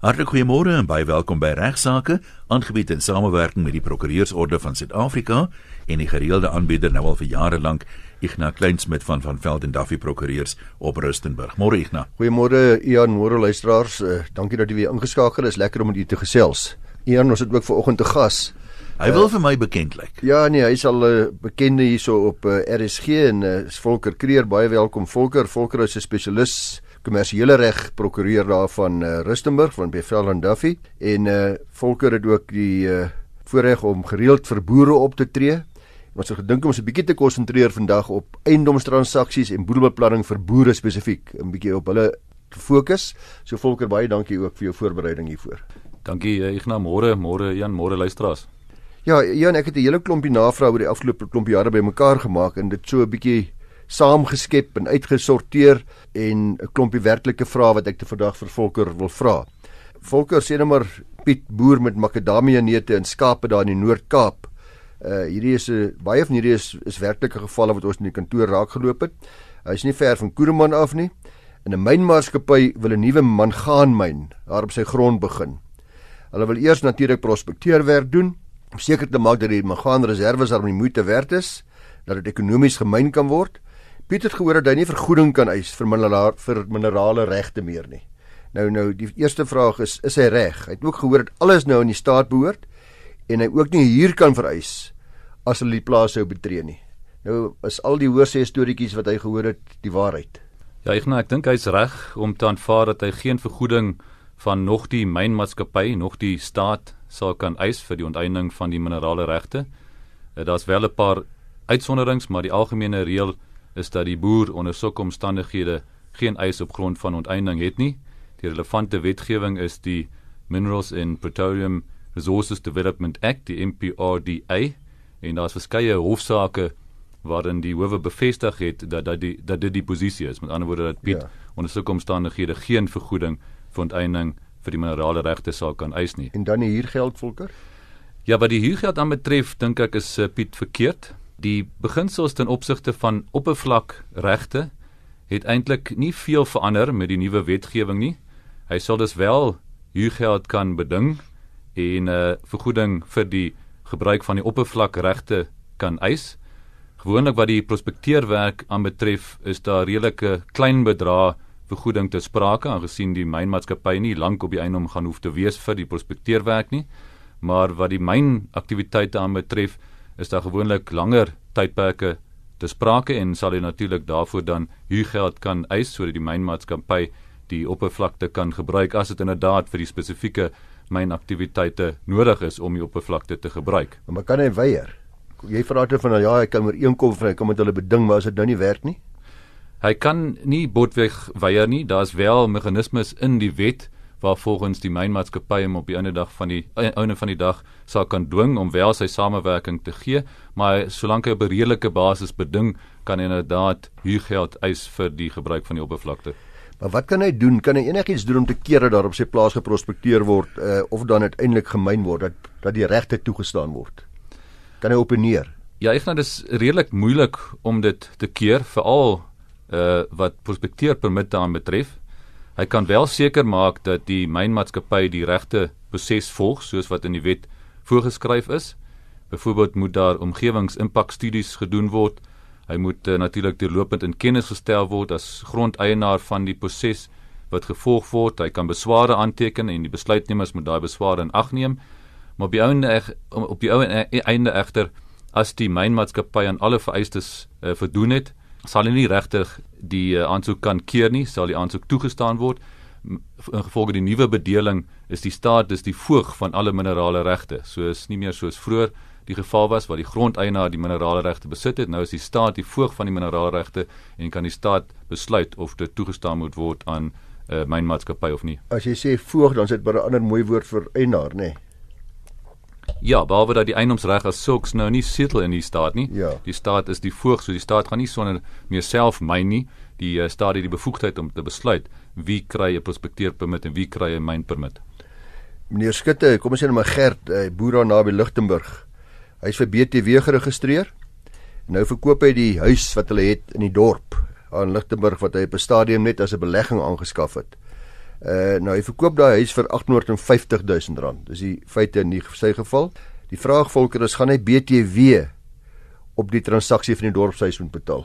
Hartlik goeiemôre en baie welkom by Regsake, aangebied in samewerking met die Prokureursorde van Suid-Afrika en die gereelde aanbieder nou al vir jare lank, Ignas Kleinsmid van van Veld en Duffy Prokureurs op Rustenburg. Môre Ignas. Goeiemôre Ian, môre luisteraars. Uh, dankie dat jy weer ingeskakel is. Lekker om met u te gesels. Ian, ons het ook vanoggend te gas. Hy wil uh, vir my bekend lyk. Ja nee, hy's al 'n uh, bekende hierso op uh, RSG en uh, Volker Kreer, baie welkom Volker. Volker is 'n spesialis kommersiële reg prokureur daar van uh, Rustenburg van Bevel en Duffy en uh, Volker het ook die uh, voorreg om gereeld vir boere op te tree. Ons het gedink om ons 'n bietjie te konsentreer vandag op eiendomstransaksies en boedelbeplanning vir boere spesifiek, 'n bietjie op hulle fokus. So Volker, baie dankie ook vir jou voorbereiding hiervoor. Dankie Ignas, môre, môre Jan, môre luisteraars. Ja, Jan, ek het 'n hele klompie navrae oor die afgelope klompie jare bymekaar gemaak en dit so 'n bietjie saamgeskep en uitgesorteer en 'n klompie werklike vrae wat ek te vandag vir Volker wil vra. Volker sê net maar Piet boer met makadamia neute en skape daar in die Noord-Kaap. Uh hierdie is 'n baie van hierdie is is werklike gevalle wat ons in die kantoor raak geloop het. Hy is nie ver van Koereman af nie. In 'n mynmaatskappy wil 'n nuwe mangaanmyn daar op sy grond begin. Hulle wil eers natuurlik prospekteerwerk doen om seker te maak dat die mangaanreserwes daar die moeite werd is, dat dit ekonomies gemyn kan word. Piet het gehoor dat hy nie vergoeding kan eis vir minerale vir minerale regte meer nie. Nou nou die eerste vraag is is hy reg? Hy het ook gehoor dat alles nou aan die staat behoort en hy ook nie huur kan vereis as hulle die plaas sou betree nie. Nou is al die hoorsê storieetjies wat hy gehoor het die waarheid. Ja, ek nou ek dink hy's reg om te aanvaar dat hy geen vergoeding van nog die mynmaatskappy, nog die staat sal kan eis vir die onteiening van die minerale regte. Eh, daar's wel 'n paar uitsonderings, maar die algemene reël is dat die boer onder sulke omstandighede geen eis op grond van onteiening het nie. Die relevante wetgewing is die Minerals and Petroleum Resources Development Act, die MPRDA, en daar's verskeie hofsaake waarin die howe bevestig het dat dat die dat dit die posisie is. Met ander woorde dat Piet ja. onder sulke omstandighede geen vergoeding vir onteiening vir die minerale regte sal kan eis nie. En dan die huurgeld volker? Ja, wat die huurgeld aanbetref, dink ek is uh, Piet verkeerd die beginsels ten opsigte van oppervlakregte het eintlik nie veel verander met die nuwe wetgewing nie. Hy sal dus wel huurgeld kan beding en 'n uh, vergoeding vir die gebruik van die oppervlakregte kan eis. Gewoonlik wat die prospekteerwerk aanbetref, is daar redelike klein bedrae vergoeding te sprake aangesien die mynmaatskappy nie lank op die eiendom gaan hoef te wees vir die prospekteerwerk nie. Maar wat die mynaktiwiteite aanbetref, is daar gewoonlik langer tydperke te sprake en sal jy natuurlik daarvoor dan huurgeld kan eis sodat die mynmaatskappy die oppervlakte kan gebruik as dit inderdaad vir die spesifieke mynaktiwiteite nodig is om die oppervlakte te gebruik. Maar kan hy weier? Jy vra dit van ja, hy kan oor een kom van hy kan met hulle beding, maar as dit nou nie werk nie. Hy kan nie botweg weier nie. Daar's wel meganismes in die wet waar volgens die mynmaatskappy hom op die einde dag van die einde van die dag sal kan dwing om wel sy samewerking te gee, maar solank hy op 'n redelike basis beding kan hy inderdaad huurgeld eis vir die gebruik van die oppervlakte. Maar wat kan hy doen? Kan hy enigiets doen om te keer dat daar op sy plaas geprospekteer word uh, of dan uiteindelik gemyn word dat dat die regte toegestaan word? Kan hy opineer? Ja, ek vind dit is redelik moeilik om dit te keer veral uh wat prospekteerpermitte aan betref. Hy kan wel seker maak dat die mynmaatskappy die regte proses volg soos wat in die wet voorgeskryf is. Byvoorbeeld moet daar omgewingsimpakstudies gedoen word. Hy moet uh, natuurlik deurlopend in kennis gestel word as grondeienaar van die proses wat gevolg word. Hy kan besware aanteken en die besluitnemers moet daai besware in ag neem. Maar op die einde op die einde egter as die mynmaatskappy aan alle vereistes uh, voldoen het, sal hy nie regtig die uh, aansoek kan keer nie, sal die aansoek toegestaan word. In gevolge die nuwe bedeling is die staat dis die voog van alle minerale regte. So is nie meer soos vroeër die geval was waar die grondeienaar die minerale regte besit het. Nou is die staat die voog van die minerale regte en kan die staat besluit of dit toegestaan moet word aan uh, mynmaatskappy of nie. As jy sê voog, dan is dit 'n ander mooi woord vir eienaar, nê? Nee. Ja, behalwe dat die eiendomsreg as sulks nou nie setel in die staat nie. Ja. Die staat is die voog, so die staat gaan nie sonder meer self myn nie. Die uh, staat het die bevoegdheid om te besluit wie kry 'n prospekteerpermit en wie kry 'n mynpermit. Meneer Skutte, kom ons sê net maar Gert, hy uh, boer daar naby Lichtenburg. Hy's vir BTW geregistreer. Nou verkoop hy die huis wat hulle het in die dorp aan Lichtenburg wat hy op 'n stadium net as 'n belegging aangeskaf het. Uh nou hy verkoop daai huis vir 850 000 rand. Dis die feite in die sy geval. Die vraag volker is gaan hy BTW op die transaksie van die dorpshuis moet betaal?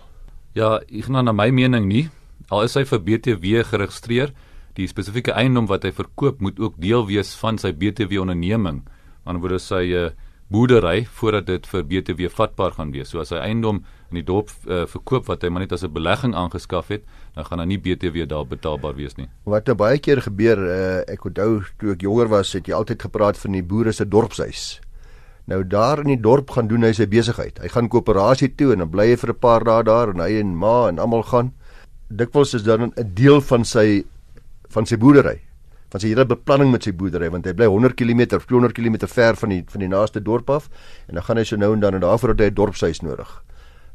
Ja, ek na my mening nie. Al is hy vir BTW geregistreer, die spesifieke eiendom wat hy verkoop moet ook deel wees van sy BTW onderneming. Aan word sy uh, boerdery voordat dit vir BTW vatbaar gaan wees. So as hy eiendom in die dorp uh, verkoop wat hy maar net as 'n belegging aangeskaf het, dan gaan daar nie BTW daar betaalbaar wees nie. Wat nou baie keer gebeur, uh, ek onthou toe ek jonger was, het jy altyd gepraat van die boere se dorpshuis. Nou daar in die dorp gaan doen hy sy besigheid. Hy gaan koöperasie toe en dan bly hy vir 'n paar dae daar en hy en ma en almal gaan. Dikwels is dan 'n deel van sy van sy boerdery. Van sy hele beplanning met sy boerdery want hy bly 100 km of 200 km ver van die van die naaste dorp af en dan gaan hy so nou en dan en daarvoor het hy 'n dorpshuis nodig.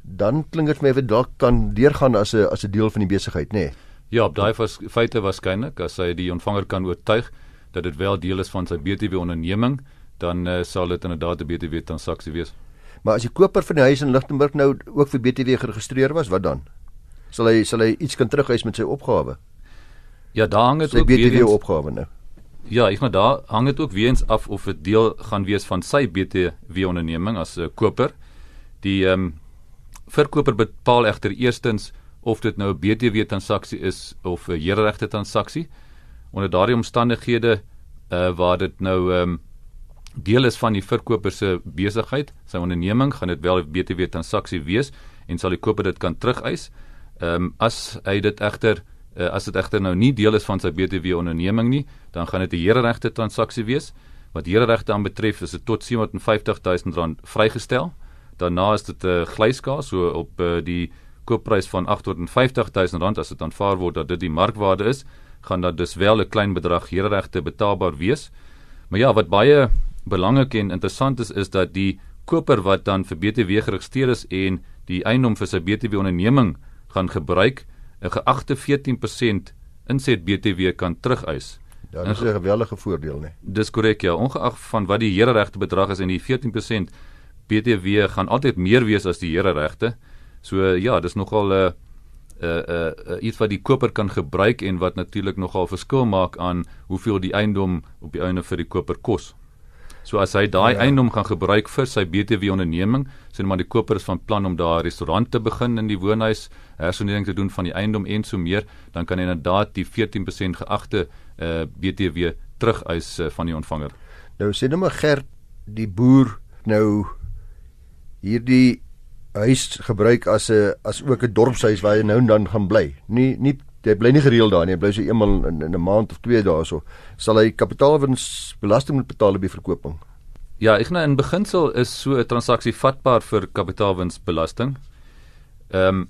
Dan klink dit vir my of dit dalk kan deurgaan as 'n as 'n deel van die besigheid, nê? Nee. Ja, op daai feite waarskynlik as hy die ontvanger kan oortuig dat dit wel deel is van sy BTW onderneming dan uh, sal dit inderdaad 'n BTW transaksie wees. Maar as die koper van die huis in Lichtenburg nou ook vir BTW geregistreer was, wat dan? Sal hy sal hy iets kan terugeis met sy opgawe? Ja, daar hang dit ook weer BTW opgawe nou. Ja, ek maar daar hang dit ook weens af of dit deel gaan wees van sy BTW onderneming as 'n uh, koper. Die ehm um, verkoper bepaal egter eerstens of dit nou 'n BTW transaksie is of 'n hereregte transaksie. Onder daardie omstandighede uh waar dit nou ehm um, deel is van die verkoper se besigheid, sy onderneming, gaan dit wel 'n BTW transaksie wees en sal die koper dit kan terugeis. Ehm um, as hy dit egter uh, as dit egter nou nie deel is van sy BTW onderneming nie, dan gaan dit 'n hereregte transaksie wees. Wat hereregte aan betref, is dit tot 750 000 rand vrygestel. Daarna is dit 'n uh, glyskaas so op uh, die koopprys van 850 000 rand as dit aanvaar word dat dit die markwaarde is, gaan dat dus wel 'n klein bedrag hereregte betaalbaar wees. Maar ja, wat baie belangrik en interessant is is dat die koper wat dan vir BTW geregistreer is en die eiendom vir sy BTW onderneming gaan gebruik 'n geagte 14% inset BTW kan terugeis. Ja, dit is 'n geweldige voordeel, nee. Dis korrek ja, ongeag van wat die hereregte bedrag is en die 14% BTW gaan altyd meer wees as die hereregte. So ja, dis nogal 'n uh, 'n uh, uh, uh, iets wat die koper kan gebruik en wat natuurlik nogal verskil maak aan hoeveel die eiendom op die einde vir die koper kos. So as hy daai ja. eiendom gaan gebruik vir sy BTW onderneming, sien maar die koper is van plan om daar 'n restaurant te begin in die woonhuis, hersonering te doen van die eiendom en so meer, dan kan hy inderdaad die 14% geagte uh, eh, BTW terugeis uh, van die ontvanger. Nou sê net maar Gert, die boer nou hierdie huis gebruik as 'n as ook 'n dorpshuis waar hy nou en dan gaan bly. Nie nie jy bly nie gereeld daar nie, jy bly so eenmal in, in 'n maand of twee daarso. Sal hy kapitaalwinsbelasting moet betaal op die verkooping? Ja, ek nou in beginsel is so 'n transaksie vatbaar vir kapitaalwinsbelasting. Ehm um,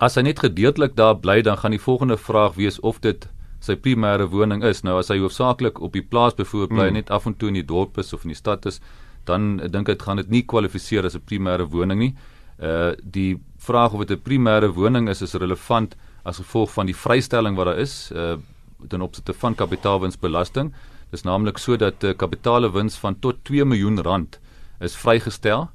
as hy net gedeeltelik daar bly, dan gaan die volgende vraag wees of dit sy primêre woning is. Nou as hy hoofsaaklik op die plaas bevoer bly, hmm. net af en toe in die dorp is of in die stad is, dan dink ek gaan dit nie kwalifiseer as 'n primêre woning nie. Uh die vraag of dit 'n primêre woning is is relevant as gevolg van die vrystelling wat daar is uh ten opsigte van kapitaalwinsbelasting. Dis naamlik sodat 'n uh, kapitale wins van tot 2 miljoen rand is vrygestel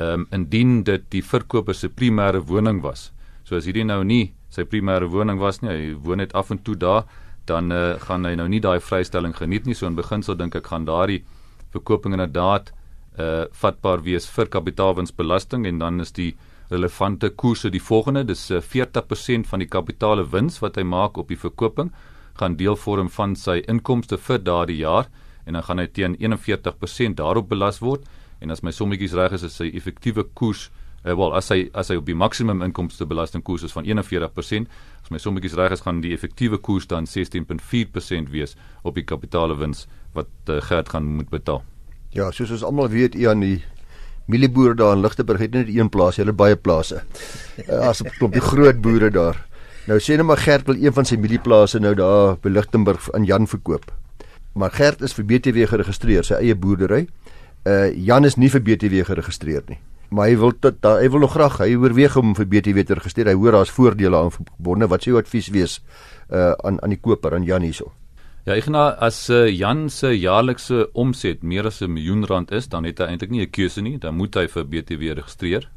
um, indien dit die verkoper se primêre woning was. So as hierdie nou nie sy primêre woning was nie, hy woon net af en toe daar, dan uh, gaan hy nou nie daai vrystelling geniet nie. So in beginsel dink ek gaan daardie verkoping inderdaad uh vatbaar wees vir kapitaalwinsbelasting en dan is die relevante koerse die volgende. Dis 40% eh, van die kapitale wins wat hy maak op die verkoping gaan deel vorm van sy inkomste vir daardie jaar en dan gaan hy teen 41% daarop belas word. En as my sommetjies reg is is sy effektiewe koers uh, wel as hy as hy op die maksimum inkomste belastingkoers is van 41% as my sommetjies reg is gaan die effektiewe koers dan 16.4% wees op die kapitale wins wat uh, Gert gaan moet betaal Ja, soos ons almal weet, Ian, die Mielieboere daar in Ligteburg het net een plaas, hulle baie plase. Eh, as 'n klompie groot boere daar. Nou sê net maar Gert wil een van sy mielieplase nou daar by Ligteburg aan Jan verkoop. Maar Gert is vir BTW geregistreer, sy eie boerdery. Uh Jan is nie vir BTW geregistreer nie. Maar hy wil tot hy wil nog graag, hy oorweeg om vir BTW te registreer. Hy hoor daar's voordele aan verbonde. Wat sê jou advies wees uh aan aan die koper aan Jan hierso? Ja, ek nou as uh, Jan se jaarlikse omset meer as 'n miljoen rand is, dan het hy eintlik nie 'n keuse nie, dan moet hy vir BTW registreer.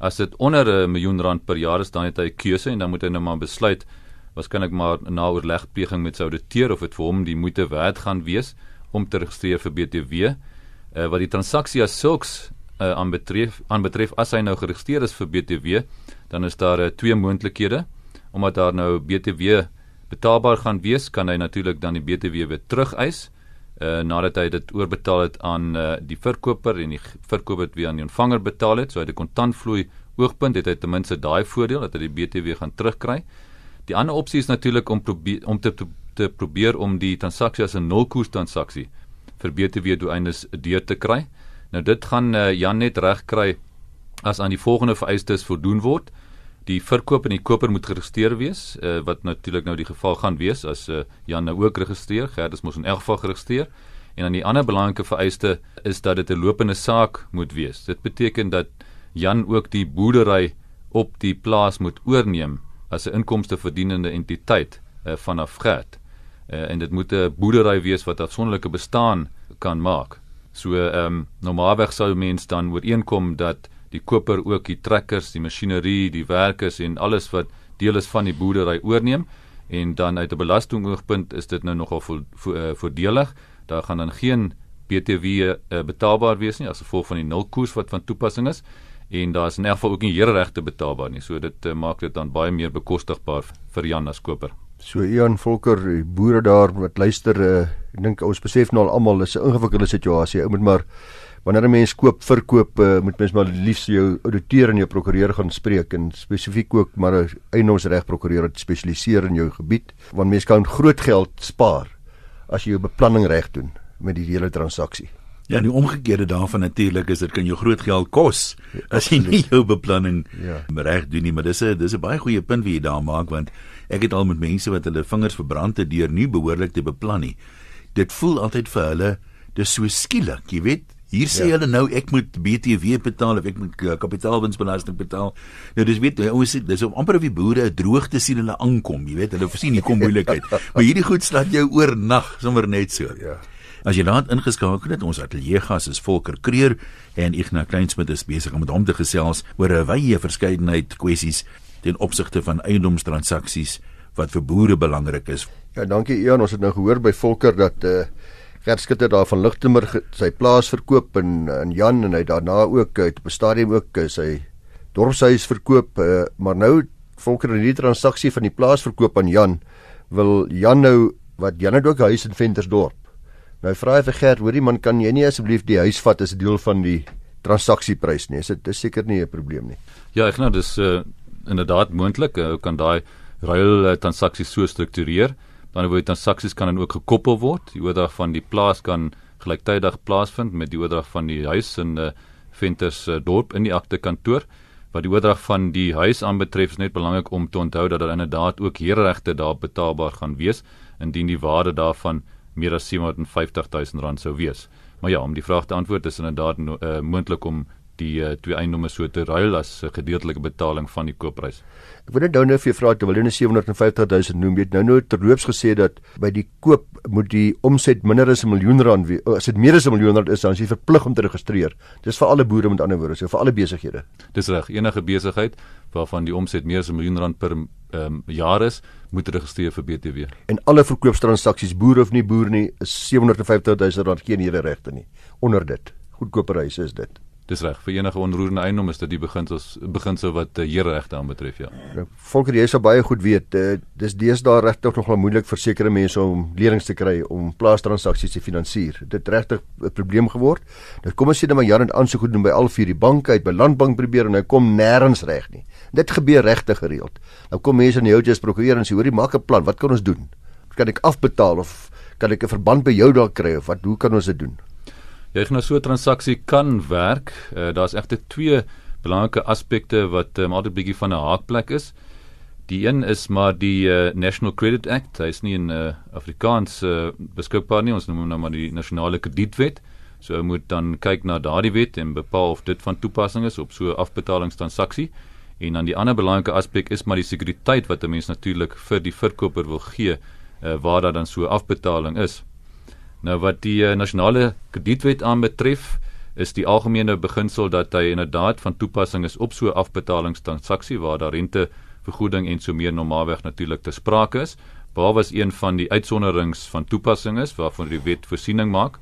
As dit onder 'n miljoen rand per jaar is, dan het hy 'n keuse en dan moet hy nou maar besluit waarskynlik maar na oorlegpleging met sy ouditeur of dit vir hom die moeite werd gaan wees om te registreer vir BTW. Uh, wat die transaksie as sulks uh, aanbetref aanbetref as hy nou geregistreer is vir BTW, dan is daar uh, twee moontlikhede omdat daar nou BTW betaalbaar gaan wees, kan hy natuurlik dan die BTW weer terugeis uh nadat hy dit oorbetaal het aan uh, die verkoper en die verkoper het weer aan die ontvanger betaal het, so het 'n kontantvloei oogpunt het hy ten minste daai voordeel dat hy die BTW gaan terugkry. Die ander opsie is natuurlik om probeer om te, te te probeer om die transaksie as 'n nulkoers transaksie vir BTW doeleindes deur te kry. Nou dit gaan uh, Jan net reg kry as aan die volgende vereistes voldoen word die verkoop en die koper moet geregistreer wees uh, wat natuurlik nou die geval gaan wees as uh, Jan nou ook registreer. Gerdus moet in elk geval geregistreer. En dan die ander belangrike vereiste is dat dit 'n lopende saak moet wees. Dit beteken dat Jan ook die boerdery op die plaas moet oorneem as 'n inkomste verdienende entiteit uh, vanaf Gerd. Uh, en dit moet 'n boerdery wees wat afsonderlike bestaan kan maak. So um, normaalweg sou mens dan ooreenkom dat die koper ook die trekkers, die masjinerie, die werkers en alles wat deel is van die boerdery oorneem en dan uit 'n belastingoogpunt is dit nou nogal vo, vo, uh, voordelig. Daar gaan dan geen BTW uh, eh, betaalbaar wees nie as gevolg van die nulkoers wat van toepassing is en daar is in elk geval ook nie hereregte betaalbaar nie. So dit uh, maak dit dan baie meer bekostigbaar vir Jan as koper. So Ian Volker, boere daar wat luister, uh, ek dink ons besef nou al almal dis 'n ingewikkelde situasie. Ou moet maar wanneer 'n mens koop verkoop uh, moet mens maar liefs jou ouditeur en jou prokureur gaan spreek en spesifiek ook maar 'n eienaarsreg prokureur wat spesialiseer in jou gebied want mens kan groot geld spaar as jy jou beplanning reg doen met die hele transaksie. Ja, die omgekeerde daarvan natuurlik is dit kan jou groot geld kos as jy nie jou beplanning ja. reg doen nie, maar dis 'n dis 'n baie goeie punt wat jy daar maak want ek het al met mense wat hulle vingers verbrand het deur nie behoorlik te beplan nie. Dit voel altyd vir hulle dis so skielik, jy weet, Hier sê ja. hulle nou ek moet BTW betaal of ek moet uh, kapitaalwinsbelasting betaal. Nou dis weet ouens dis om amper of die boere 'n droogte sien hulle aankom, jy weet, hulle sien hier kom moeilikheid. maar hierdie goed slaat jou oornag sommer net so. Ja. As jy laat ingeskakel het, ons ateljee gas is Volker Kreer en Ignas Kleinsmid is besig om met hom te gesels oor 'n wye verskeidenheid kwessies ten opsigte van eiendomstransaksies wat vir boere belangrik is. Ja, dankie Ian, ons het nou gehoor by Volker dat uh Gert Skutter daar van Ligtemer sy plaas verkoop en in Jan en hy daarna ook uit op 'n stadium ook eh, sy dorpshuis verkoop uh, maar nou volker in die transaksie van die plaas verkoop aan Jan wil Jan nou wat Jan het ook huis in Ventersdorp. Nou vra hy vir Gert, hoorie man, kan jy nie asseblief die huis vat as 'n deel van die transaksieprys nie? Is dit is seker nie 'n probleem nie. Ja, ek nou dis uh, inderdaad moontlik. Ou uh, kan daai ruil uh, transaksie so struktureer dan word transaksies kan dan ook gekoppel word. Die oordrag van die plaas kan gelyktydig plaasvind met die oordrag van die huis in uh, Venters uh, dorp in die akte kantoor. Wat die oordrag van die huis aanbetref is net belangrik om te onthou dat daar inderdaad ook heerregte daar betaalbaar gaan wees indien die waarde daarvan meer as 750 000 rand sou wees. Maar ja, om die vraag te antwoord is inderdaad uh, moontlik om die uh, twee eiendomme so te ruil as 'n gedeeltelike betaling van die koopprys. Ek wil net nou net vir jou vra terwyl jy 750 000 noem, jy het nou nou terloops gesê dat by die koop moet die omset minder as 'n miljoen rand wees. As dit meer as 'n miljoen rand is, dan is jy verplig om te registreer. Dis vir alle boere met ander woorde, so vir alle besighede. Dis reg, enige besigheid waarvan die omset meer as 'n miljoen rand per ehm um, jaar is, moet registreer vir BTW. En alle verkoopstransaksies, boer of nie boer nie, is 750 000 rand geen hele regte nie. Onder dit, goedkoper huise is dit. Dis reg vir enige onroerende eiendom is dit die beginsels beginsel wat uh, heerregte aanbetref ja. ja. Volker jy sou baie goed weet uh, dis deesdae regtig nogal moeilik vir sekere mense om lenings te kry om plaastransaksies te finansier. Dit regtig 'n probleem geword. Dit kom as jy net maar jare aansoek doen by al vier die banke uit by landbank probeer en hy kom nêrens reg nie. Dit gebeur regtig gereeld. Nou kom mense in die houtjies prokureer en sê hoorie maak 'n plan. Wat kan ons doen? Kan ek afbetaal of kan ek 'n verband by jou daar kry of wat hoe kan ons dit doen? Jy gaan so 'n transaksie kan werk. Uh, Daar's egter twee belangrike aspekte wat um, altyd bietjie van 'n haakplek is. Die een is maar die uh, National Credit Act. Hy is nie in uh, Afrikaans uh, beskikbaar nie. Ons noem hom nou maar die nasionale kredietwet. So moet dan kyk na daardie wet en bepaal of dit van toepassing is op so 'n afbetalingstransaksie. En dan die ander belangrike aspek is maar die sekuriteit wat 'n mens natuurlik vir die verkoper wil gee uh, waar daar dan so afbetaling is. Nou wat die uh, nasionale kredietwet aanbetref, is die algemene beginsel dat hy inderdaad van toepassing is op so afbetalingstransaksie waar daar rente vergoeding en so meer normaalweg natuurlik te sprake is. Behalwe as een van die uitsonderings van toepassing is waarvan die wet voorsiening maak.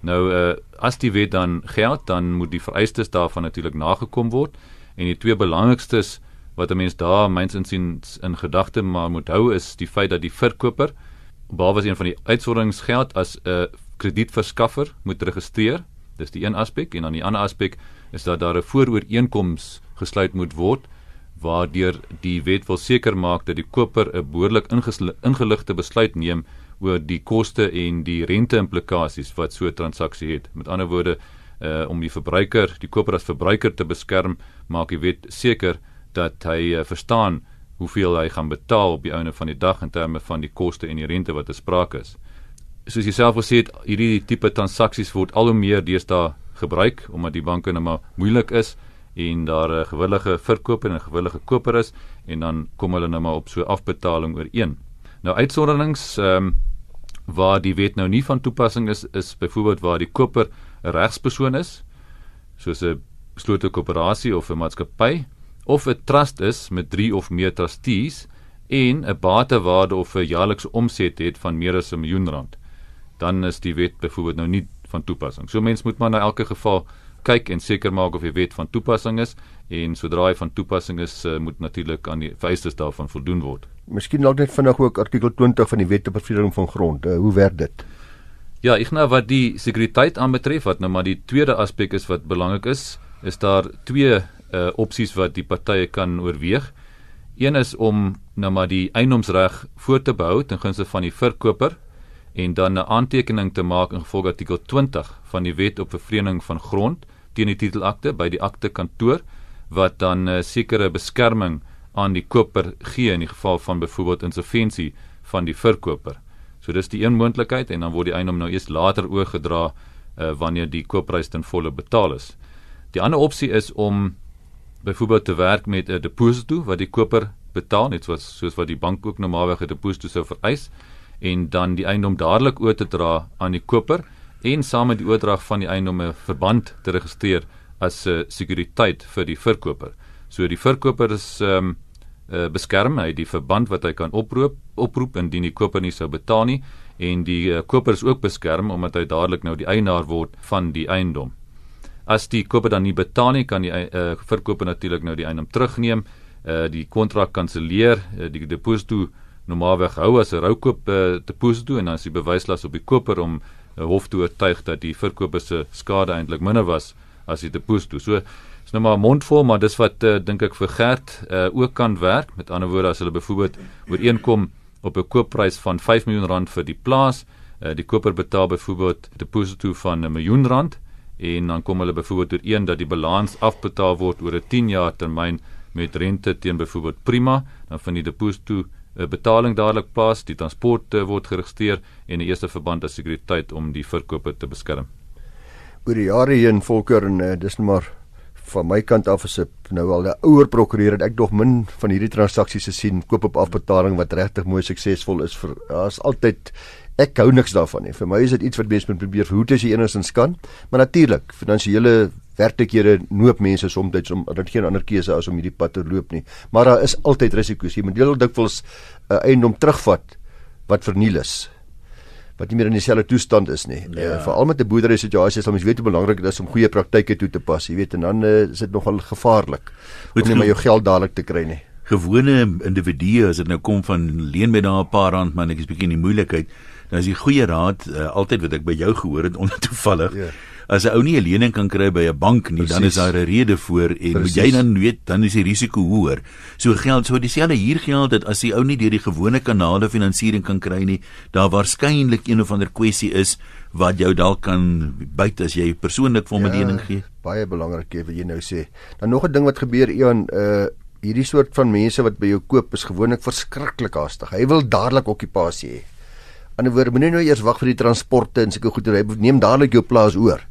Nou uh, as die wet dan geld, dan moet die vereistes daarvan natuurlik nagekom word en die twee belangrikstes wat 'n mens daar myns insiens in gedagte maar moet hou is die feit dat die verkoper behalwe as een van die uitsonderings geld as 'n kredietverskaffer moet registreer. Dis die een aspek en dan die ander aspek is dat daar 'n voorooreenkoms gesluit moet word waardeur die wet wil seker maak dat die koper 'n behoorlik ingeligte besluit neem oor die koste en die rente implikasies wat so 'n transaksie het. Met ander woorde, uh om die verbruiker, die koper as verbruiker te beskerm, maak die wet seker dat hy uh, verstaan hoeveel hy gaan betaal op die einde van die dag in terme van die koste en die rente wat besprake is. Soos jy self gesê het, hierdie tipe transaksies word al hoe meer deesdae gebruik omdat die banke nou maar moeilik is en daar 'n gewillige verkoper en 'n gewillige koper is en dan kom hulle nou maar op so afbetaling ooreen. Nou uitsonderings ehm um, waar die wet nou nie van toepassing is is byvoorbeeld waar die koper 'n regspersoon is soos 'n beslote koöperasie of 'n maatskappy of 'n trust is met 3 of meer trustees en 'n batewaarde of 'n jaarlikse omset het van meer as 'n miljoen rand dan is die wet byvoorbeeld nou nie van toepassing. So mens moet maar na elke geval kyk en seker maak of die wet van toepassing is en sodra hy van toepassing is uh, moet natuurlik aan die vereistes daarvan voldoen word. Miskien dalk net vinnig ook artikel 20 van die Wet op bevordering van grond. Uh, hoe werk dit? Ja, ek nou wat die sekuriteit aanbetref wat nou maar die tweede aspek is wat belangrik is, is daar twee uh, opsies wat die partye kan oorweeg. Een is om nou maar die eiendomsreg voor te behou ten gunste van die verkoper en dan 'n aantekening te maak in gevolg artikel 20 van die Wet op vervreemding van grond teen die titelakte by die akte kantoor wat dan 'n uh, sekere beskerming aan die koper gee in die geval van byvoorbeeld insolventie van die verkoper. So dis die een moontlikheid en dan word die eiendom nou eers later oorgedra uh, wanneer die koopprys ten volle betaal is. Die ander opsie is om byvoorbeeld te werk met 'n deposito wat die koper betaal net soos soos wat die bank ook normaalweg 'n deposito sou vereis en dan die eiendom dadelik oor te dra aan die koper en saam met die oordrag van die eiendom 'n verband te registreer as 'n uh, sekuriteit vir die verkoper. So die verkoper is ehm um, uh, beskerm hy die verband wat hy kan oproep oproep indien die koper nie sou betaal nie en die uh, koper is ook beskerm omdat hy dadelik nou die eienaar word van die eiendom. As die koper dan nie betaal nie, kan die uh, verkoper natuurlik nou die eiendom terugneem, uh, die kontrak kanselleer, uh, die deposito normaalweg hou as 'n roukoop uh, deposito en dan is die bewyslas op die koper om uh, hof te oortuig dat die verkoper se skade eintlik minder was as die deposito. So is nou maar mondvol, maar dis wat uh, dink ek vir Gert uh, ook kan werk. Met ander woorde as hulle byvoorbeeld ooreenkom op 'n koopprys van 5 miljoen rand vir die plaas, uh, die koper betaal byvoorbeeld deposito van 'n miljoen rand en dan kom hulle byvoorbeeld ooreen dat die balans afbetaal word oor 'n 10 jaar termyn met rente teen byvoorbeeld prima, dan van die deposito 'n betaling dadelik plaas, die transport uh, word geregistreer en die eerste verband as sekuriteit om die verkoper te beskerm. Oor die jare heen volker en uh, dis net maar van my kant af as 'n nou al 'n ouer prokureur het ek nog min van hierdie transaksies gesien koop op afbetaling wat regtig mooi suksesvol is vir daar's altyd ek hou niks daarvan nie vir my is dit iets wat mense moet probeer verhoed as jy enigstens kan maar natuurlik finansiële werklikhede noop mense soms om dat geen ander keuse as om hierdie pad te loop nie. Maar daar is altyd risiko's. Jy moet deel dikwels 'n uh, eiendom terugvat wat verniel is wat nie meer in dieselfde toestand is nie. Ja. Uh, Veral met 'n boerdery situasie sal mens weet hoe belangrik dit is om goeie praktyke toe te pas, jy weet, en dan uh, is dit nogal gevaarlik om nie maar jou geld dadelik te kry nie. Gewone individue as dit nou kom van leen met daar 'n paar rand, maar ek is bietjie in die moeilikheid. Dan is die goeie raad uh, altyd wat ek by jou gehoor het ontoevallig. Ja as 'n ou nie 'n lening kan kry by 'n bank nie, Precies. dan is daar 'n rede voor en Precies. jy dan weet, dan is die risiko hoër. So geld so dieselfde hier geld dat as die ou nie deur die gewone kanale finansiering kan kry nie, daar waarskynlik een of ander kwessie is wat jou dalk kan byt as jy persoonlik vir hom 'n ja, lening gee. Baie belangrik wat jy nou sê. Dan nog 'n ding wat gebeur Ian, uh hierdie soort van mense wat by jou koop is gewoonlik verskriklik haastig. Hy wil dadelik okupasie hê. Aan die woorde moenie nou eers wag vir die transporte en seker goed hy neem dadelik jou plaas oor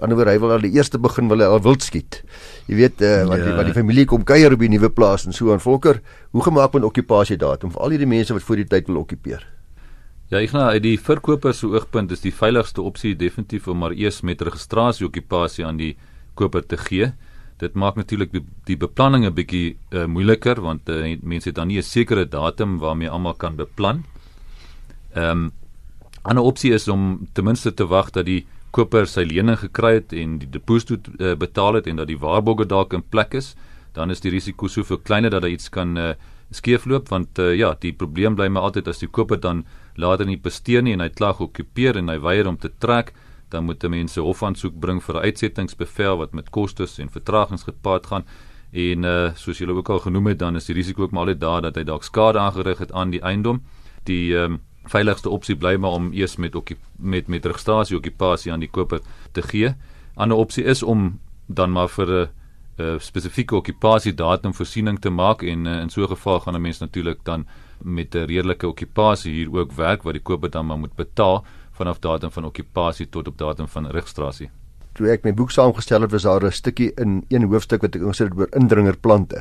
anderwoorde hy wil al die eerste begin wil hy al wild skiet. Jy weet uh, wat ja. die wat die familie kom kuier op die nuwe plaas en so aan Volker, hoe gemaak met okkupasie datum vir al hierdie mense wat voor die tyd wil okkupeer? Ja, ek nou uit die verkoper se oogpunt is die veiligigste opsie definitief om maar eers met registrasie okkupasie aan die koper te gee. Dit maak natuurlik die, die beplanning 'n bietjie uh, moeiliker want uh, mense het dan nie 'n sekere datum waarmee almal kan beplan. Ehm um, 'n ander opsie is om ten minste te wag dat die koper sy lening gekry het en die deposito uh, betaal het en dat die waarborge dalk in plek is, dan is die risiko soveel kleiner dat hy iets kan uh, skeefloop want uh, ja, die probleem bly maar altyd as die koper dan later nie bestee nie en hy klag okkupeer en hy weier om te trek dan moet mense hofaansoek bring vir 'n uitsettingsbevel wat met kostes en vertragings gepaard gaan. En uh, soos julle ook al genoem het dan is die risiko ook maar altyd daar dat hy dalk skade aangerig het aan die eiendom. Die um, veiligste opsie bly maar om eers met met met registrasie okupasie aan die koper te gee. Ander opsie is om dan maar vir 'n spesifieke okupasie datum voorsiening te maak en uh, in so 'n geval gaan 'n mens natuurlik dan met 'n redelike okupasie hier ook werk wat die koper dan maar moet betaal vanaf datum van okupasie tot op datum van registrasie. Toe ek my boek saamgestel het, was daar 'n stukkie in een hoofstuk wat ek ingesit het oor indringerplante.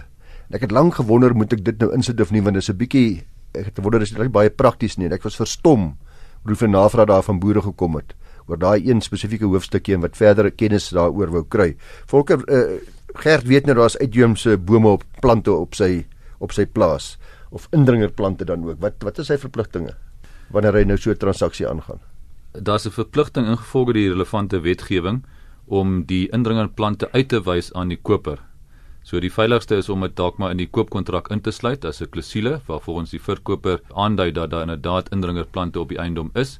En ek het lank gewonder moet ek dit nou insit of nie want dit is 'n bietjie ek het gewonder is dit baie prakties nie. Ek was verstom hoe veel navraag daar van boere gekom het oor daai een spesifieke hoofstukkie en wat verdere kennis daaroor wou kry. Volker uh, Gert weet nou daar's uitheemse bome op plante op sy op sy plaas of indringerplante dan ook. Wat wat is sy verpligtinge wanneer hy nou so 'n transaksie aangaan? Daar's 'n verpligting ingevolge die relevante wetgewing om die indringerplante uit te wys aan die koper So die veiligste is om dit dalk maar in die koopkontrak in te sluit as 'n klousule waarvoor ons die verkoper aandui dat daar inderdaad indringerplante op die eiendom is.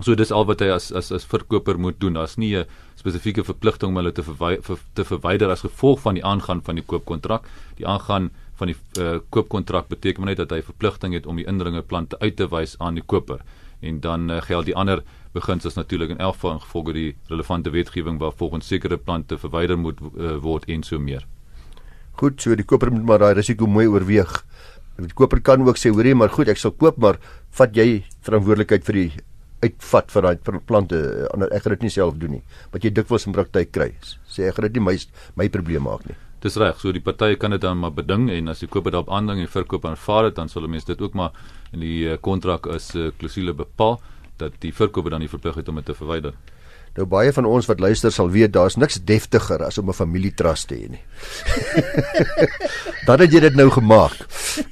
So dis al wat hy as as as verkoper moet doen. Daar's nie 'n spesifieke verpligting om hulle te verwy ver, te verwyder as gevolg van die aangaan van die koopkontrak. Die aangaan van die uh, koopkontrak beteken net dat hy verpligting het om die indringerplante uit te wys aan die koper. En dan uh, geld die ander beginsels natuurlik in elk geval in gevolge die relevante wetgewing waar volgens sekere plante verwyder moet uh, word en so meer. Goed, so die koper moet maar daai risiko mooi oorweeg. Die koper kan ook sê, hoorie, maar goed, ek sal koop, maar vat jy verantwoordelikheid vir die uitvat vir daai plante. Ander ek gaan dit nie self doen nie. Wat jy dikwels in praktyk kry. Sê ek gaan dit nie my my probleem maak nie. Dis reg, so die partye kan dit dan maar beding en as die koper daarop aandring en verkoop aanvaar dit, dan sal mense dit ook maar in die eh, kontrak as 'n uh, klousule bepaal dat die verkoper dan die verpligting het om dit te verwyder. Nou baie van ons wat luister sal weet daar's niks deftiger as om 'n familietrust te hê nie. Dan het jy dit nou gemaak.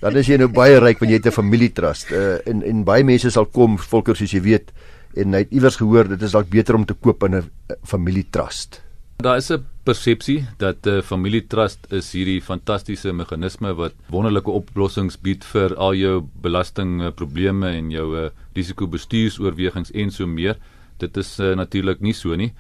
Dan is jy nou baie ryk wanneer jy 'n familietrust. Uh, en en baie mense sal kom volker soos jy weet en hy het iewers gehoor dit is dalk beter om te koop in 'n familietrust. Daar is 'n persepsie dat 'n uh, familietrust is hierdie fantastiese meganisme wat wonderlike oplossings bied vir al jou belastingprobleme en jou uh, risikobestuursoorwegings en so meer dit is uh, natuurlik nie so nie.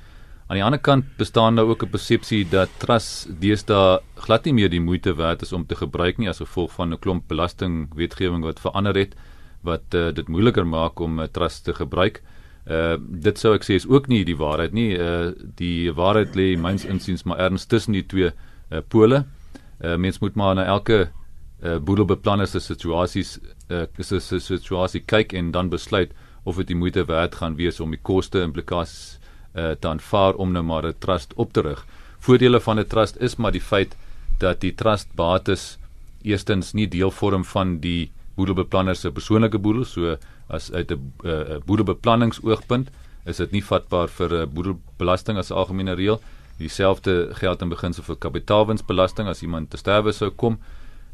Aan die ander kant bestaan daar ook 'n persepsie dat trust deesdae glad nie meer die moeite werd is om te gebruik nie as gevolg van 'n klomp belastingwetgewing wat verander het wat uh, dit moeiliker maak om 'n uh, trust te gebruik. Uh dit sou ek sê is ook nie die waarheid nie. Uh die waarheid lê myns insiens maar erns tussen die twee uh, pole. Uh mens moet maar na elke uh boedelbeplanner se situasies uh se situasie kyk en dan besluit of dit die moeite werd gaan wees om die koste implikasies uh, te aanvaar om nou maar 'n trust op te rig. Voordele van 'n trust is maar die feit dat die trust bates eerstens nie deel vorm van die boedelbeplanner se persoonlike boedel so as uit 'n uh, boedelbeplanningsoogpunt is dit nie vatbaar vir 'n uh, boedelbelasting as algemene reël. Dieselfde geld in beginsel vir kapitaalwinsbelasting as iemand te sterwe sou kom.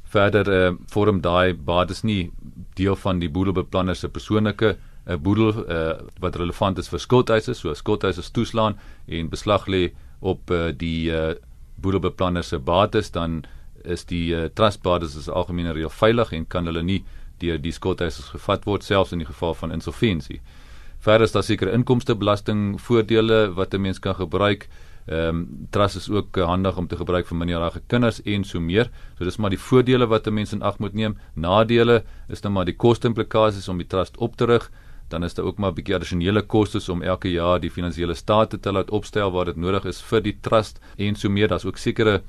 Verder uh, vorm daai bates nie deel van die boedelbeplanner se persoonlike 'n boedel uh, wat relevant is vir skuldeisers, so skuldeisers toeslaan en beslag lê op uh, die uh, boedelbeplanner se bates, dan is die uh, trust bates as algemene reël veilig en kan hulle nie deur die skuldeisers gevat word selfs in die geval van insolventie. Verder is daar sekere inkomstebelasting voordele wat 'n mens kan gebruik. Ehm um, trust is ook handig om te gebruik vir minderjarige kinders en so meer. So dis maar die voordele wat 'n mens in ag moet neem. Nadele is dan maar die koste implikasies om die trust op te rig dan is daar ook maar 'n bietjie addisionele kostes om elke jaar die finansiële state te laat opstel waar dit nodig is vir die trust en so meer. Daar's ook sekere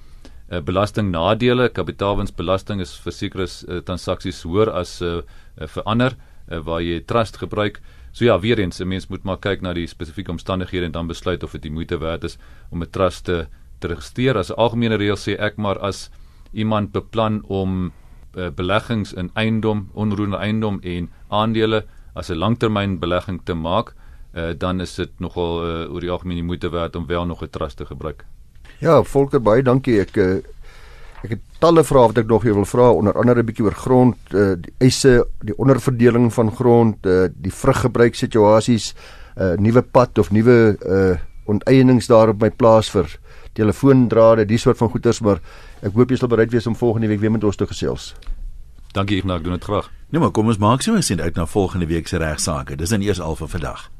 uh, belastingnadele. Kapitaalwinsbelasting is vir sekere uh, transaksies hoër as uh, uh, vir ander uh, waar jy trust gebruik. So ja, weer eens, 'n mens moet maar kyk na die spesifieke omstandighede en dan besluit of dit die moeite werd is om 'n trust te, te registreer. As 'n algemene reël sê ek maar as iemand beplan om uh, beleggings in eiendom, onroerende eiendom en aandele as 'n langtermynbelegging te maak, uh, dan is dit nogal uh, oor die algemeen die moeite werd om wel nog 'n trust te gebruik. Ja, Volker baie dankie. Ek uh, ek het talle vrae wat ek nog wil vra, onder andere 'n bietjie oor grond, uh, die eise, die onderverdeling van grond, uh, die vruggebruik situasies, 'n uh, nuwe pad of nuwe uh, onteieninge daar op my plaas vir telefoondrade, die soort van goeders, maar ek hoop jy sal bereid wees om volgende week weer met ons te gesels. Dankie, ek doen dit graag. Nou maar kom ons maak so 'n sien uit na volgende week se regsaake. Dis dan eers al vir vandag.